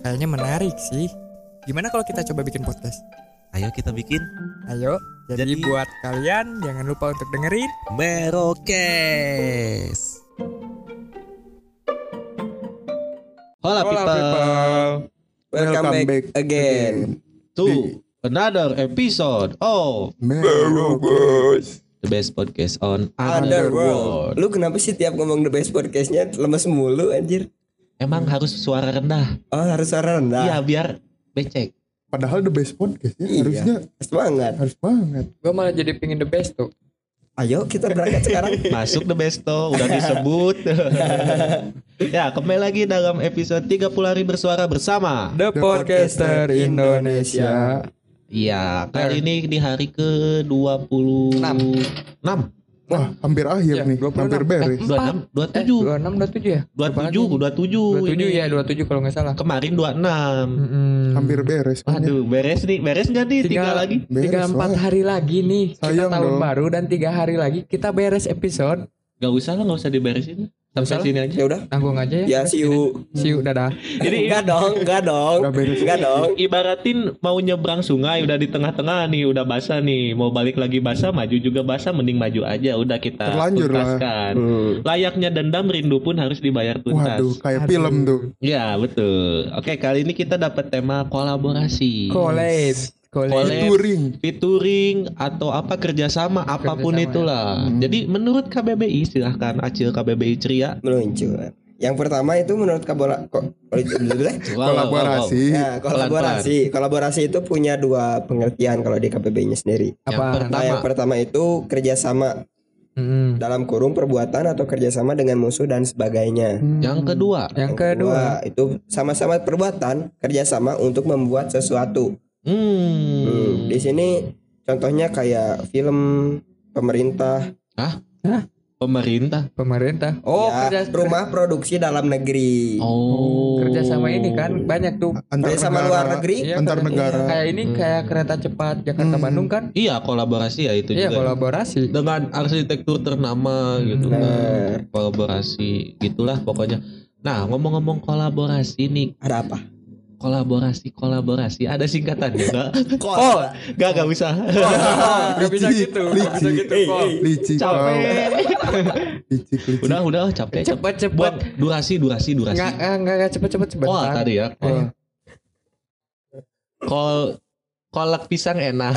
Kayaknya menarik sih Gimana kalau kita coba bikin podcast? Ayo kita bikin Ayo Jadi, Jadi- buat kalian jangan lupa untuk dengerin Merokes. Hola, people. Welcome, back, again. to another episode of the best podcast on Underworld. Underworld. Lu kenapa sih tiap ngomong the best podcastnya lemes mulu anjir? Emang harus suara rendah? Oh harus suara rendah. Iya, biar becek. Padahal the best podcast ya Iya. harusnya Semangat. harus banget. Gue malah jadi pingin the best tuh Ayo kita berangkat sekarang. Masuk the best tuh, udah disebut. ya, kembali lagi dalam episode 30 hari bersuara bersama. The, Podcaster Indonesia. Iya, kali ini di hari ke 26. 6. Wah, hampir akhir Iya, nih, 26. hampir beres. 26, 27. Eh 26 27 ya? 27, 27. 27 ini. ya 27 kalau nggak salah Kemarin 26. Mm-mm. Hampir beres. Aduh, beres nih, beres nggak nih? Tiga, lagi. Beres, Tiga empat hari lagi nih kita Sayang tahun dong. baru dan tiga hari lagi kita beres episode Gak usah lah, gak usah diberesin. Sampai sini aja. Ya udah. tanggung aja ya. Ya see you. See you dadah. Jadi Enggak dong, enggak dong. Enggak dong. ibaratin mau nyebrang sungai udah di tengah-tengah nih udah basah nih mau balik lagi basah maju juga basah mending maju aja udah kita Terlanjur lah. tuntaskan Hmm. layaknya dendam rindu pun harus dibayar tuntas Waduh, kayak Aduh. film tuh. ya betul oke kali ini kita dapat tema kolaborasi Collab. Collab. Featuring atau apa kerjasama apa pun Kerjasama, itulah Hmm. jadi menurut KBBI silahkan acil KBBI ceria Meluncur. Yang pertama itu menurut kabola kok Kolaborasi. Ya, kolaborasi. Kolaborasi itu punya dua pengertian kalau di KPB-nya sendiri. yang Apa? Nah, pertama yang pertama itu kerjasama Mm-mm. dalam kurung perbuatan atau kerjasama dengan musuh dan sebagainya. yang kedua Yang kedua itu sama-sama perbuatan kerjasama untuk membuat sesuatu. Hmm, Hmm, Di sini contohnya kayak film pemerintah, pemerintah pemerintah. Oh, ya, kerja rumah produksi dalam negeri, oh kerja sama ini kan banyak tuh. Antar kerjasama negara. luar negeri. Iya, Antar negara. Kayak ini kayak kereta cepat Jakarta Hmm. Bandung kan? iya kolaborasi ya itu Iya, juga kolaborasi. dengan arsitektur ternama gitu kan Nah, kolaborasi gitulah pokoknya nah ngomong-ngomong kolaborasi nih ada apa? Kolaborasi kolaborasi ada singkatannya nggak Kol. nggak nggak usah Gak bisa Licik, gitu. Gak bisa licik. gitu kok. eh. Licik capek Licik, licik. udah udah capek. Cepet cepet. buat durasi durasi durasi Enggak enggak enggak cepet cepet cepet. oh tadi ya Eh. kol kolak pisang enak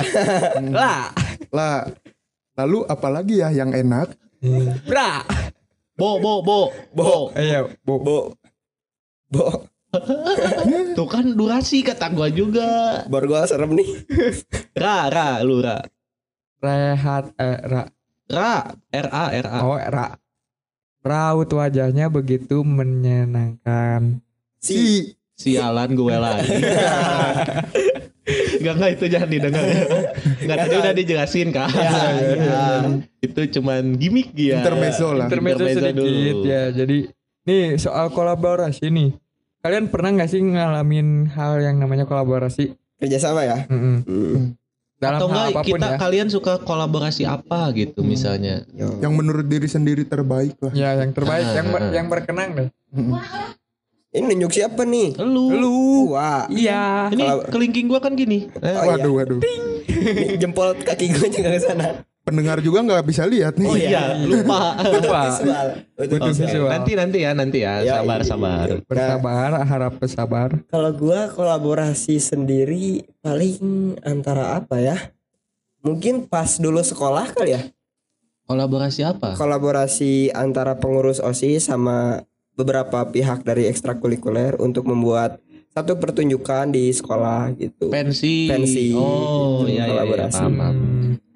Lah, Lah, lalu apalagi ya yang enak? bra. bo bo bo bo Ayo, Bu. Bo. Bo. Tuh kan durasi kata gua juga Borgol serem nih. ra ra lu ra Rehat eh, ra. ra r a r a Oh, ra. Raut wajahnya begitu menyenangkan. Si. Sialan gue lagi. Enggak enggak itu jangan didengar. Enggak tadi udah dijelasin kan. iya. Itu cuman gimmick ya. Intermezzo lah. Intermezzo sedikit dulu. ya. Jadi nih soal kolaborasi nih. Kalian pernah nggak sih ngalamin hal yang namanya kolaborasi? Kerjasama ya. Mm-mm. Hmm. Dalam Atau hal enggak apa pun kita ya. kalian suka kolaborasi apa gitu misalnya. Yo. Yang menurut diri sendiri terbaik lah. Ya, yang terbaik, Ah, yang ber- ah. yang berkenang deh. Ini nunjuk siapa nih? Lu. Lu. Wah. Iya. Ini kelingking gua kan gini. Eh, Oh, iya. Waduh, waduh. Ini jempol kaki gue juga ke sana. Pendengar juga nggak bisa lihat nih. Oh iya, lupa. Lupa. Visual. Betul Butuh visual. nanti nanti ya, nanti ya. Ya, Sabar, iya. sabar. Bersabar, harap bersabar. Kalau gua kolaborasi sendiri paling antara apa ya? Mungkin pas dulu sekolah kali ya. Kolaborasi apa? Kolaborasi antara pengurus OSIS sama beberapa pihak dari ekstrakurikuler untuk membuat satu pertunjukan di sekolah gitu. Pensi. Pensi. Oh, Gitu, iya, iya, iya. kolaborasi. Paham, paham.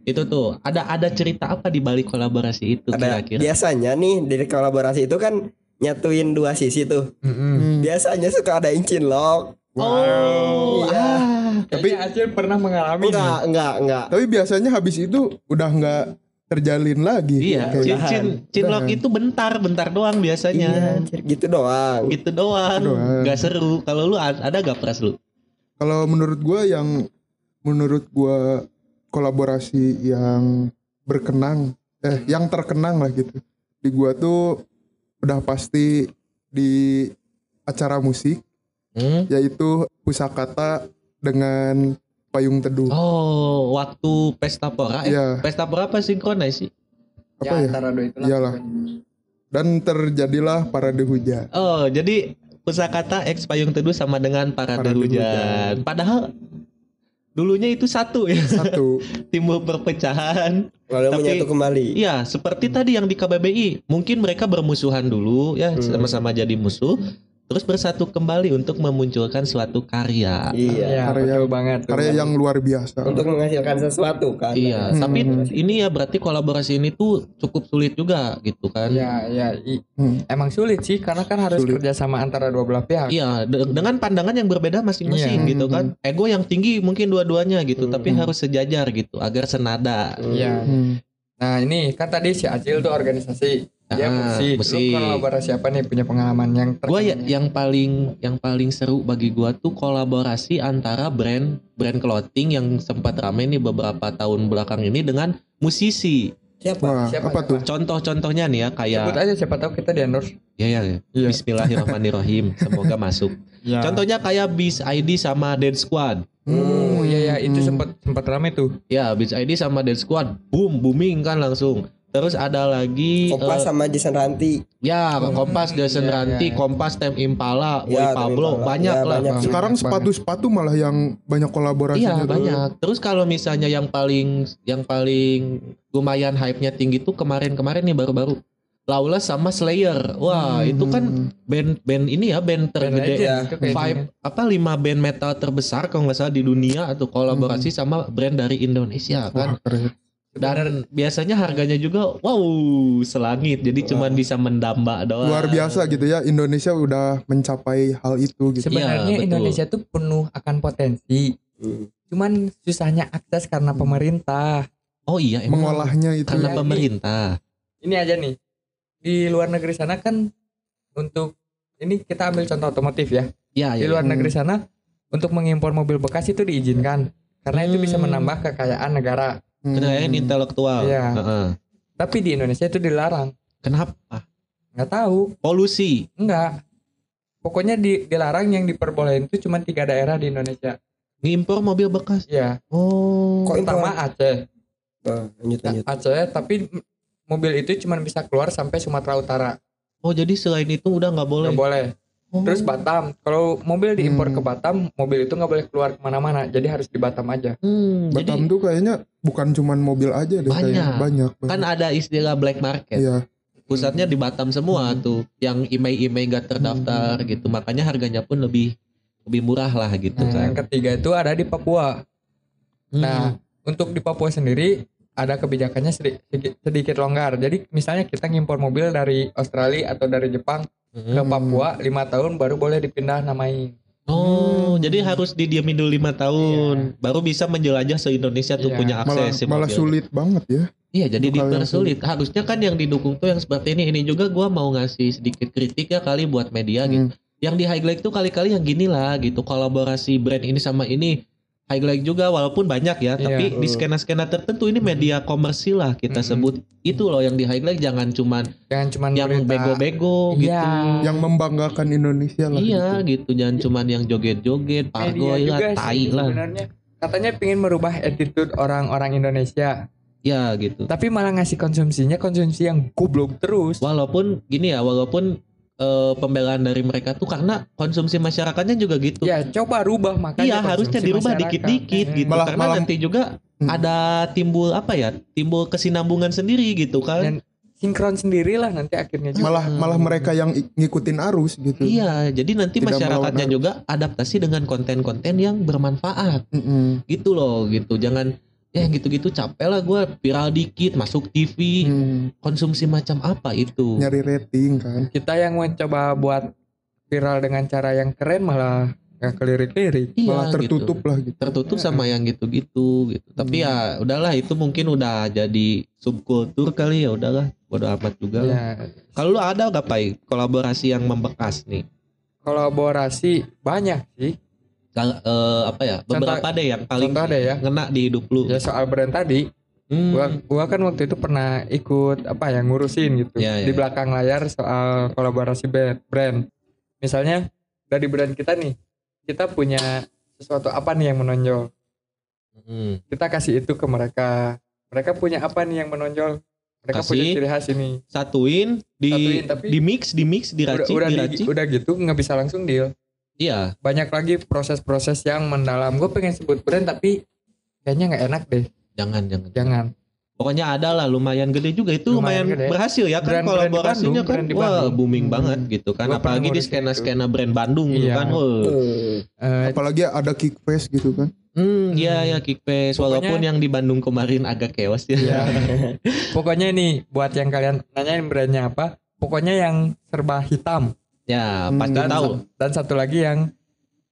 Itu tuh, ada ada cerita apa di balik kolaborasi itu Ada kira-kira? biasanya nih dari kolaborasi itu kan nyatuin dua sisi tuh. Mm-mm. Biasanya suka ada yang cinlok. Oh, Iya. ah. Tapi Acil pernah mengalami Enggak, enggak, enggak. Tapi biasanya habis itu udah nggak terjalin lagi. Iya, cincin cinlok itu bentar, bentar doang Iya, biasanya. anjir, gitu doang. Gitu doang. Doang. Gak seru. Kalau lu ada gak pras lu? Kalau menurut gua yang menurut gua kolaborasi yang berkenang eh yang terkenang lah gitu. Di gua tuh udah pasti di acara musik Hmm? yaitu pusakata dengan payung teduh. Oh, waktu pesta pora. Eh, Iya. pesta pora apa sinkronis sih? Apa ya? antara dua itulah. Iyalah. Dan terjadilah parade hujan. Oh, jadi pusakata X payung teduh sama dengan parade, Parade hujan. Padahal dulunya itu satu ya, Satu. timbul perpecahan. Lalu Tapi- menyatu kembali. Iya, seperti tadi yang di KBBI. Mungkin mereka bermusuhan dulu ya, Hmm. sama-sama jadi musuh, terus bersatu kembali untuk memunculkan suatu karya. Iya. Iya, Karya- betul banget. tuh. Karya yang luar biasa. Untuk menghasilkan sesuatu kan. Iya, Hmm. tapi ini ya berarti kolaborasi ini tuh cukup sulit juga gitu kan. Ya, ya, i- Hmm. emang sulit sih karena kan harus Sulit. kerja sama antara dua belah pihak. Iya, de- dengan pandangan yang berbeda masing-masing Iya. gitu kan. Ego yang tinggi mungkin dua-duanya gitu, Hmm. tapi harus sejajar gitu agar senada. Iya. Hmm. Nah ini kan tadi si Acil tuh organisasi dia Ah, musik. musik. Lu kolaborasi apa nih punya pengalaman yang Gua ya, yang paling yang paling seru bagi gua tuh kolaborasi antara brand brand clothing yang sempat rame nih beberapa tahun belakang ini dengan musisi. Siapa? Wah, Siapa, apa siapa? tuh? Contoh-contohnya nih ya Sebut kayak aja siapa tahu kita di endorse. ya ya, ya. Iya. Bismillahirrahmanirrahim. Semoga masuk. Ya. Contohnya kayak Bis ID sama Dead Squad. Oh iya ya itu Hmm. sempat sempat rame tuh. Ya, Beats ID sama Dead Squad, boom, booming kan langsung. Terus ada lagi Kompas eh, sama Jason Ranti. ya Kompas, Jason Iya, Ranti, iya, iya. Kompas, Tem Impala, Boy Ya, Pablo, Impala. banyak Ya, lah. banyak. Sekarang sepatu-sepatu malah yang banyak kolaborasinya Iya banyak. Terus kalau misalnya yang paling yang paling lumayan hype-nya tinggi tuh kemarin-kemarin nih baru-baru Lawless sama Slayer. Wah, Hmm. itu kan band-band ini ya band Band tergede ya. itu kayak five apa lima band metal terbesar kalau nggak salah di dunia atau kolaborasi sama brand dari Indonesia kan. Wah, keren. Dan biasanya harganya juga wow selangit. Jadi cuman bisa mendamba doang. Luar biasa gitu ya Indonesia udah mencapai hal itu gitu. Sebenarnya Iya, betul. Indonesia tuh penuh akan potensi. Hmm. Cuman susahnya akses karena pemerintah. Oh iya emang Mengolahnya itu. karena Iya, pemerintah. Ini aja nih. Di luar negeri sana kan untuk ini kita ambil contoh otomotif ya. Ya, Di ya. luar Hmm. negeri sana untuk mengimpor mobil bekas itu diizinkan karena itu bisa Hmm. menambah kekayaan negara. Hmm. Kekayaan intelektual. Iya. Heeh. Tapi di Indonesia itu dilarang. Kenapa? Nggak tahu, Polusi. enggak. Pokoknya di, dilarang yang diperbolehin itu cuma tiga daerah di Indonesia. Ngimpor mobil bekas. Iya. Oh. Kok Pertama Aceh. Oh, lanjut lanjut. Aceh, tapi mobil itu cuma bisa keluar sampai Sumatera Utara. Oh, jadi selain itu udah nggak boleh. Nggak boleh. Oh. Terus Batam. Kalau mobil diimpor Hmm. ke Batam, mobil itu nggak boleh keluar ke mana-mana. Jadi harus di Batam aja. Hmm, Batam jadi tuh kayaknya bukan cuman mobil aja deh Banyak. kayaknya. banyak. kan banyak. ada istilah black market. Iya. Pusatnya di Batam semua tuh. Yang email-email gak terdaftar gitu. Makanya harganya pun lebih lebih murah lah gitu Nah, kan. yang ketiga itu ada di Papua. Hmm. Nah, untuk di Papua sendiri ada kebijakannya sedi- sedikit, sedikit longgar. Jadi misalnya kita ngimpor mobil dari Australia atau dari Jepang Hmm. ke Papua lima tahun baru boleh dipindah namain. Oh, jadi harus didiamin dulu lima tahun, baru bisa menjelajah se Indonesia tuh Iya. punya Malah akses. si malah mobil. sulit banget ya. Iya, jadi hal yang dipersulit. Harusnya kan yang didukung tuh yang seperti ini. Ini juga gua mau ngasih sedikit kritik ya kali buat media gitu. Hmm. Yang di highlight tuh kali-kali yang gini lah gitu. Kolaborasi brand ini sama ini highlight juga walaupun banyak ya, tapi Iya. di skena-skena tertentu ini media komersil lah kita Mm-mm. sebut. Itu loh yang di highlight jangan cuman Jangan cuma yang bego-bego gitu. Iya. Yang membanggakan Indonesia lah. Iya gitu. gitu, jangan cuman yang joget-joget, pargoy lah, tai lah. sebenarnya. Katanya pengen merubah attitude orang-orang Indonesia. Ya gitu. Tapi malah ngasih konsumsinya konsumsi yang goblok terus. Walaupun gini ya, walaupun eh, pembelaan dari mereka tuh karena konsumsi masyarakatnya juga gitu. Ya coba rubah makanya. Iya harusnya dirubah dikit-dikit Hmm. gitu Malah- karena malah- nanti juga Hmm. ada timbul apa ya timbul kesinambungan sendiri gitu kan Dan sinkron sendirilah nanti akhirnya juga. malah Hmm. malah mereka yang ngikutin arus gitu iya jadi nanti Tidak masyarakatnya juga adaptasi dengan konten-konten yang bermanfaat Mm-mm. gitu loh gitu jangan ya gitu-gitu capek lah gue viral dikit masuk TV Hmm. konsumsi macam apa itu nyari rating kan Kita yang mencoba buat viral dengan cara yang keren malah nggak kelirik-lirik. Iya, malah gitu. tertutup lah gitu tertutup sama yang gitu-gitu gitu tapi ya udahlah itu mungkin udah jadi subkultur kali ya udahlah bodo amat juga lah. Ya, Kalau lu ada gak Pai kolaborasi yang membekas nih? kolaborasi banyak sih. Eh, apa ya? Beberapa deh yang paling contoh deh ya. ngena di hidup lu. Ya soal brand tadi, Hmm. gua gua kan waktu itu pernah ikut apa ya ngurusin gitu Ya, ya, di ya. belakang layar soal kolaborasi brand. Misalnya dari brand kita nih, kita punya sesuatu apa nih yang menonjol. Hmm. Kita kasih itu ke mereka. Mereka punya apa nih yang menonjol? Mereka Kasih. punya ciri khas ini. Satuin di Satuin, tapi- di mix, di mix, Udah, diracik, udah, di- diracik. udah gitu nggak bisa langsung deal. Iya. Banyak lagi proses-proses yang mendalam. Gue pengen sebut brand tapi kayaknya nggak enak deh. Jangan, jangan. Jangan. Pokoknya ada lah lumayan gede juga itu lumayan, Lumayan gede. berhasil ya kan di kolaborasinya Bandung, kan brand di wah booming Hmm. banget gitu kan Gua apalagi di skena-skena brand Bandung gitu Iya. kan. Wah. Eh, apalagi ada kickface gitu kan Hmm, iya ya Kickbase Pokoknya- walaupun yang di Bandung kemarin agak chaos ya. Iya. Pokoknya nih buat yang kalian nanyain brandnya apa, pokoknya yang serba hitam ya, Hmm, pasti dan tahu. dan satu lagi yang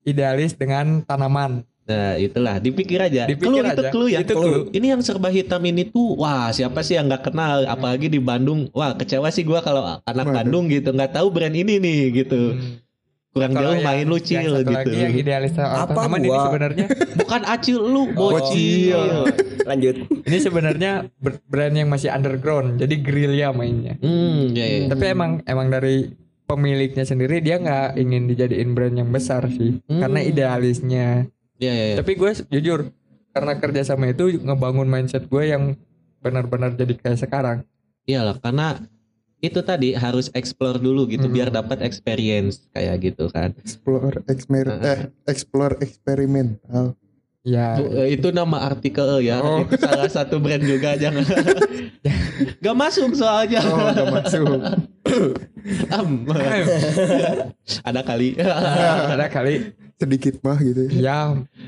idealis dengan tanaman. Nah itulah dipikir aja. Dipikir clue itu aja. clue ya. Itu clue. Ini yang serba hitam ini tuh wah siapa sih yang nggak kenal apalagi di Bandung. Wah kecewa sih gua kalau anak Waduh. Bandung gitu nggak tahu brand ini nih gitu. Hmm. Kurang Kalau jauh yang- main yang lucil satu gitu. lagi yang idealis Apa tanaman ini gua? sebenarnya Bukan acil lu Oh, bocil. lanjut ini sebenarnya brand yang masih underground. Jadi gerilya mainnya. Hmm, ya, ya. Tapi emang emang dari pemiliknya sendiri dia nggak ingin dijadiin brand yang besar sih Hmm. karena idealisnya. Ya, ya, ya. Tapi gue jujur karena kerja sama itu ngebangun mindset gue yang benar-benar jadi kayak sekarang. Iyalah karena itu tadi harus explore dulu gitu Hmm. biar dapat experience kayak gitu kan. explore exper eh explore eksperimental Ya, Bu, eh, itu nama artikel ya. Oh. Itu salah satu brand juga jangan. Gak masuk soalnya. oh gak masuk Am. Ada kali. ada kali. Sedikit mah gitu ya Ya,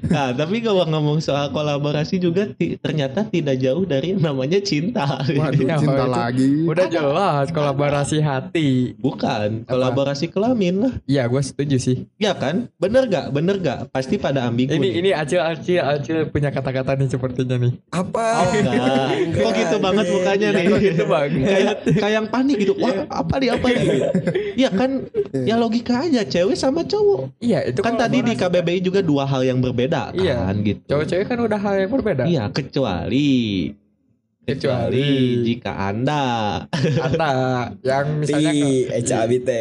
nah, tapi kalau ngomong soal kolaborasi juga ternyata tidak jauh dari namanya cinta. waduh Ya, cinta itu- lagi udah jelas kolaborasi hati. Bukan, kolaborasi kelamin lah. Iya, gue setuju sih. Ya kan? Bener gak? Bener gak? Pasti pada ambigu. Ini nih. ini acil acil acil punya kata-kata nih sepertinya nih. apa Oh, enggak. Kok gitu banget mukanya nih? Kok gitu bang? kayak kayak yang panik gitu. Wah, apa nih apa nih? Iya kan? Ya logika aja cewek sama cowok. Iya, itu Kan tadi di kolaborasi. KBBI juga dua hal yang berbeda kan Iya. gitu. cowok-cewek kan udah hal yang berbeda. Iya, kecuali kecuali jika Anda Ada yang misalnya ke- di Eca Abite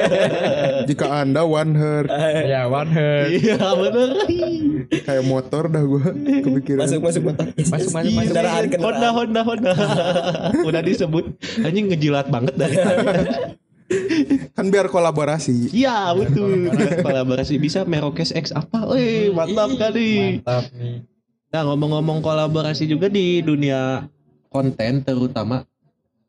jika anda one her ya one heart. Iya, bener. kayak motor dah gua kepikiran masuk masuk motor Masuk, masuk, masuk. kendaraan Honda, kendaraan Honda, Honda. Udah disebut. Anjing ngejilat banget dari tadi. kan biar kolaborasi Iya, betul. Kolaborasi bisa Merokes X apa? Wih, mantap kali. Mantap nih. Nah ngomong-ngomong kolaborasi juga di dunia konten terutama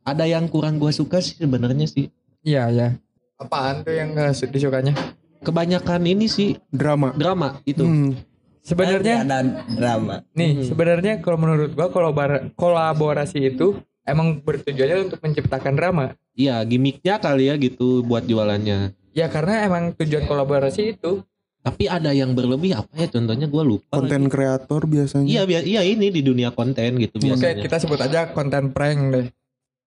ada yang kurang gua suka sih sebenarnya sih Iya, ya. Apaan tuh yang nggak su- disukanya? kebanyakan ini sih drama drama itu Hmm. Sebenarnya ada drama nih, Hmm. sebenarnya kalau menurut gua kolabor- kolaborasi itu emang bertujuannya untuk menciptakan drama. iya gimmicknya kali ya gitu buat jualannya. Ya karena emang tujuan kolaborasi itu. Tapi ada yang berlebih apa ya? Contohnya gua lupa. Konten kreator biasanya. Iya bia- iya ini di dunia konten gitu Oke, biasanya. kita sebut aja konten prank deh.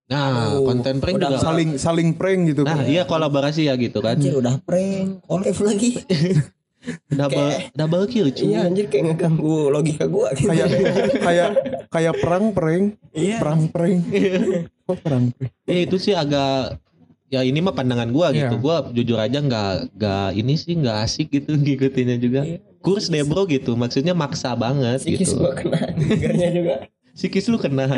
nah Aduh, konten prank udah juga. saling saling prank gitu nah kan. iya kolaborasi ya gitu kan. Anjir udah prank. Collab lagi double double kill cuy iya anjir kayak ngeganggu logika gua gitu kayak kayak kayak perang prank iya perang prank kok perang prank Ya itu sih agak ya ini mah pandangan gua gitu. Iya. Gua jujur aja nggak nggak ini sih nggak asik gitu ngikutinnya juga. Iya. Kurs deh bro gitu. Maksudnya maksa banget Sikis gitu. gua kena juga Psikis lu kena.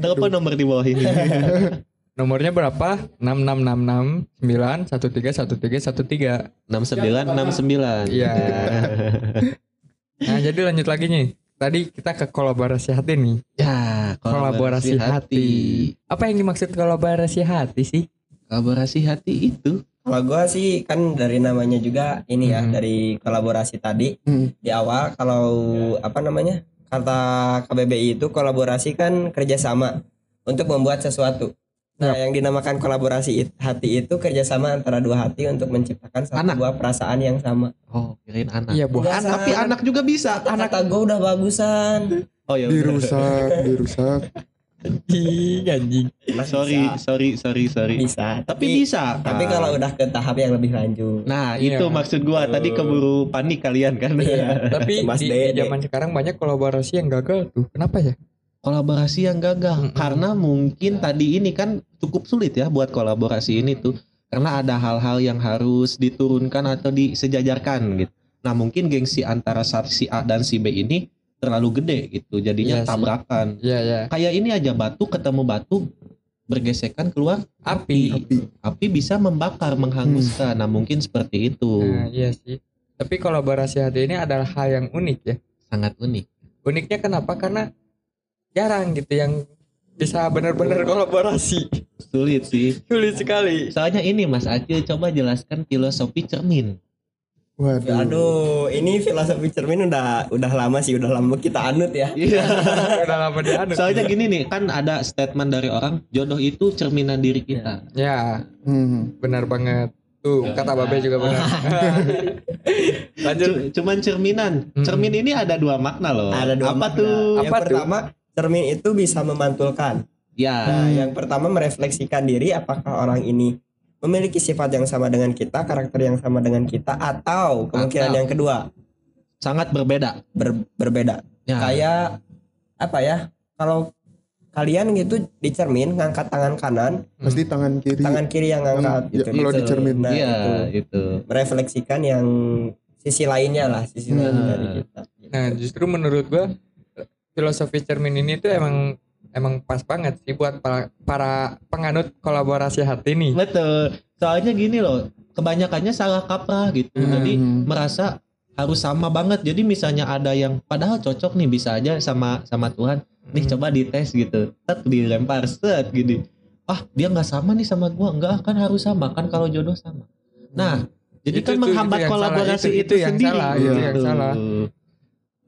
Telepon nomor di bawah ini. Nomornya berapa? 6666 9 13 13 13. 6969. Iya. Nah, jadi lanjut lagi nih. Tadi kita ke kolaborasi hati nih. Ya, Kolaborasi hati. Apa yang dimaksud kolaborasi hati sih? Kolaborasi hati itu Kalau gua sih kan dari namanya juga ini ya Hmm. dari kolaborasi tadi Hmm. di awal kalau apa namanya kata KBBI itu kolaborasi kan kerjasama untuk membuat sesuatu. Nah, yang dinamakan kolaborasi it- hati itu kerjasama antara dua hati untuk menciptakan satu Anak. buah perasaan yang sama. Oh, kirain anak. Iya, Bu. Enggak, Tapi anak juga bisa. Anak kata gua udah bagusan. Oh ya. udah. dirusak dirusak Anjing, anjing. Sorry, sorry, sorry, sorry. bisa. Tapi bisa. Tapi kalau udah ke tahap yang lebih lanjut. Nah, Iya. itu maksud gua. Tadi keburu panik kalian kan. Iya. Tapi Mas di, di zaman sekarang banyak kolaborasi yang gagal tuh. Kenapa ya? Kolaborasi yang gagal Mm-mm. karena mungkin tadi ini kan cukup sulit ya buat kolaborasi ini tuh karena ada hal-hal yang harus diturunkan atau disejajarkan gitu. Nah mungkin gengsi antara si A dan si B ini terlalu gede gitu Iya jadinya sih. tabrakan. Iya, ya. Kayak ini aja batu ketemu batu bergesekan keluar Api. api. Api bisa membakar menghanguskan. Nah mungkin seperti itu Nah, iya sih. Tapi kolaborasi hati ini adalah hal yang unik ya. sangat unik. Uniknya kenapa? Karena jarang gitu yang bisa benar-benar kolaborasi. Sulit sih. Sulit sekali. Soalnya ini Mas Acil coba jelaskan filosofi cermin. waduh Aduh, ini filosofi cermin udah udah lama sih, udah lama kita anut ya. Iya. Udah lama dianut. Soalnya gini nih, kan ada statement dari orang jodoh itu cerminan diri kita. Ya, Hmm. benar banget. Tuh, kata Babe juga benar. Lanjut. Cu- Cuman cerminan. Mm-mm. Cermin ini ada dua makna loh. Ada dua Apa makna. tuh? Yang Apa tuh? Cermin itu bisa memantulkan. Ya. Nah, yang pertama merefleksikan diri apakah orang ini memiliki sifat yang sama dengan kita, karakter yang sama dengan kita atau kemungkinan Atau. yang kedua Sangat berbeda. ber- berbeda. Ya. Kayak apa ya? Kalau kalian gitu di cermin ngangkat tangan kanan, pasti tangan kiri tangan kiri yang ngangkat Ya, gitu. kalau di cermin. Nah, Iya, itu. itu. merefleksikan yang sisi lainnya lah, sisi lain Nah. dari kita. Nah, justru menurut gua filosofi cermin ini tuh emang emang pas banget sih buat para, para penganut kolaborasi hati nih. Betul. Soalnya gini loh, kebanyakannya salah kaprah gitu. Hmm. Jadi merasa harus sama banget. Jadi misalnya ada yang padahal cocok nih bisa aja sama sama Tuhan. Nih Hmm. coba dites gitu. Tet dilempar set gini. Ah, dia nggak sama nih sama gua. Enggak kan harus sama kan kalau jodoh sama. Nah, jadi Itu kan tuh, menghambat itu kolaborasi salah, itu- itu, itu yang sendiri. salah, itu yang salah.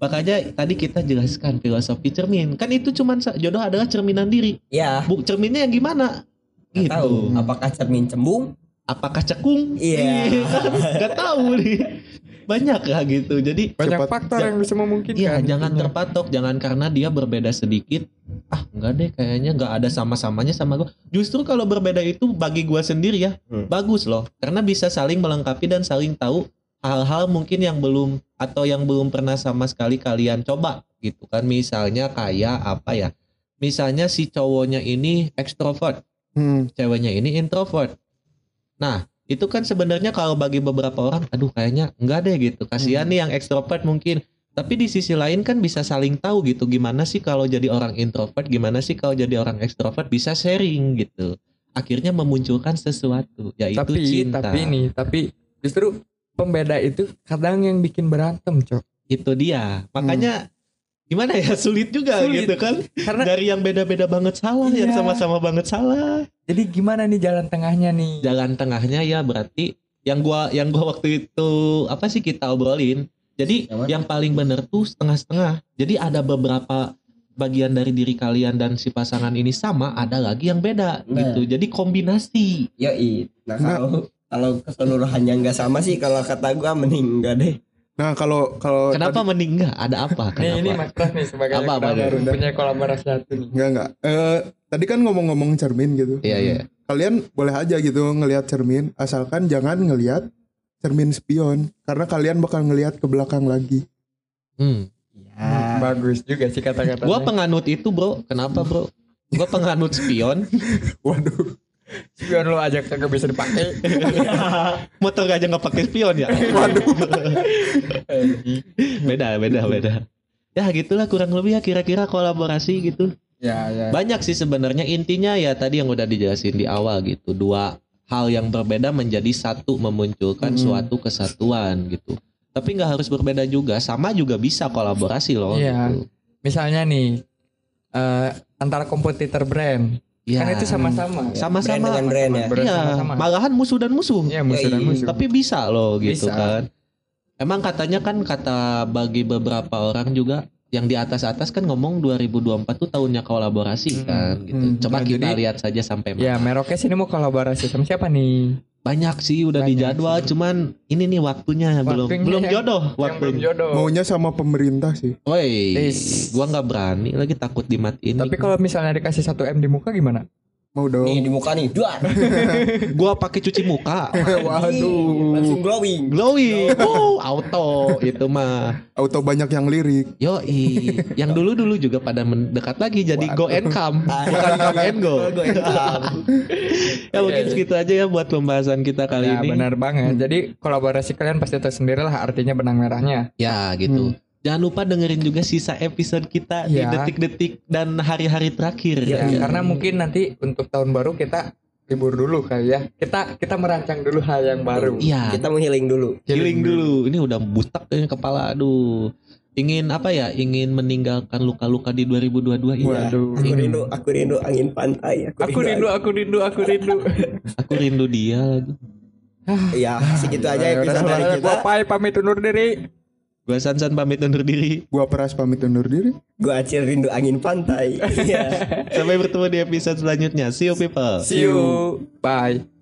Makanya tadi kita jelaskan filosofi cermin. Kan itu cuman jodoh adalah cerminan diri. Ya, Bu cerminnya yang gimana? nggak Gitu. tahu apakah cermin cembung? Apakah cekung? Iya. Gak tahu nih. Banyak lah gitu. Jadi Banyak Cepat- faktor yang bisa memungkinkan. Iya, jangan Iya. terpatok, jangan karena dia berbeda sedikit. Ah, enggak deh, kayaknya enggak ada sama-samanya sama gua. Justru kalau berbeda itu bagi gua sendiri ya, Hmm. bagus loh. Karena bisa saling melengkapi dan saling tahu hal-hal mungkin yang belum atau yang belum pernah sama sekali kalian coba gitu kan. Misalnya kayak apa ya? Misalnya si cowoknya ini ekstrovert, Hmm. ceweknya ini introvert. Nah, itu kan sebenarnya kalau bagi beberapa orang, aduh kayaknya enggak deh gitu. Kasihan nih yang ekstrovert mungkin. Tapi di sisi lain kan bisa saling tahu gitu gimana sih kalau jadi orang introvert, gimana sih kalau jadi orang ekstrovert bisa sharing gitu. Akhirnya memunculkan sesuatu yaitu tapi cinta. tapi nih, tapi justru pembeda itu kadang yang bikin berantem, Cok. itu dia. Makanya gimana ya sulit juga Sulit. gitu kan. Karena Dari yang beda-beda banget salah, yang Iya. sama-sama banget salah. jadi gimana nih jalan tengahnya nih? jalan tengahnya ya berarti yang gua yang gua waktu itu apa sih kita obrolin jadi Yang mana? yang paling bener tuh setengah-setengah jadi ada beberapa bagian dari diri kalian dan si pasangan ini sama ada lagi yang beda Nah. gitu jadi kombinasi Yoi. Nah, Nah. kalau kalau keseluruhannya nggak sama sih kalau kata gua mending enggak deh. nah kalau kalau kenapa tadi- mending enggak ada apa? Nih ini kenapa? Mas Pras nih sebagai Apa, apa, punya kolaborasi hati nih. enggak enggak Eh, tadi kan ngomong-ngomong cermin gitu. Iya iya. Kalian boleh aja gitu ngelihat cermin asalkan jangan ngelihat cermin spion karena kalian bakal ngelihat ke belakang lagi. Hmm. Ya. Bagus juga sih kata-katanya. gua penganut itu bro. Kenapa bro? Gua penganut spion. Waduh Spion lu aja kagak bisa dipakai. motor aja nggak pakai spion ya waduh beda beda beda Ya gitulah kurang lebih ya kira-kira kolaborasi gitu. Ya, ya. Banyak sih sebenarnya intinya ya tadi yang udah dijelasin di awal gitu. Dua hal yang berbeda menjadi satu memunculkan Mm. suatu kesatuan gitu. Tapi nggak harus berbeda juga, sama juga bisa kolaborasi loh. Iya. Gitu. Misalnya nih eh, antara kompetitor brand, Ya. kan itu sama-sama. ya. sama-sama. Brand dengan brand ya. Brand Iya, sama-sama. malahan musuh dan musuh. Iya, musuh dan Yoi. musuh. Tapi bisa loh gitu Bisa. kan. Emang katanya kan kata bagi beberapa orang juga yang di atas-atas kan ngomong 2024 tuh tahunnya kolaborasi Hmm, kan gitu. hmm. Coba Nah, kita jadi- lihat saja sampai Ya, mana. Merokes ini mau kolaborasi sama siapa nih? Banyak sih udah Banyak dijadwal sih. cuman ini nih waktunya belum Waktunya belum yang- jodoh belum waktunya. jodoh. Maunya sama pemerintah sih. Woi, gua nggak berani lagi takut dimatiin. Tapi kalau misalnya dikasih 1 M di muka gimana? Mau dong. Nih di muka nih, duar. gua pakai cuci muka. Waduh. Langsung glowing. Glowing. Oh, auto itu mah. Auto banyak yang lirik. Yo, yang dulu-dulu juga pada mendekat lagi jadi go and come, bukan come and go. Go and come. ya mungkin segitu aja ya buat pembahasan kita kali ya, ini. benar banget. Jadi kolaborasi kalian pasti tahu sendiri lah artinya benang merahnya. Ya gitu. Jangan lupa dengerin juga sisa episode kita di Ya. detik-detik dan hari-hari terakhir. Ya, Ya. karena mungkin nanti untuk tahun baru kita libur dulu kali ya. Kita kita merancang dulu hal yang baru. Iya, Kita mau healing dulu. healing dulu. Ini udah butak kayaknya kepala. Aduh. Ingin apa ya? Ingin meninggalkan luka-luka di 2022 ini. Waduh. Aku rindu, aku rindu angin pantai. Aku rindu, aku rindu, aku rindu. Aku rindu dia lagi. Ya, segitu aja Ya, episode dari kita. Pai pamit undur diri. Gua Sansan pamit undur diri. Gua peras pamit undur diri. Gua Acil rindu angin pantai. Iya. Sampai bertemu di episode selanjutnya. See you people. See you. Bye.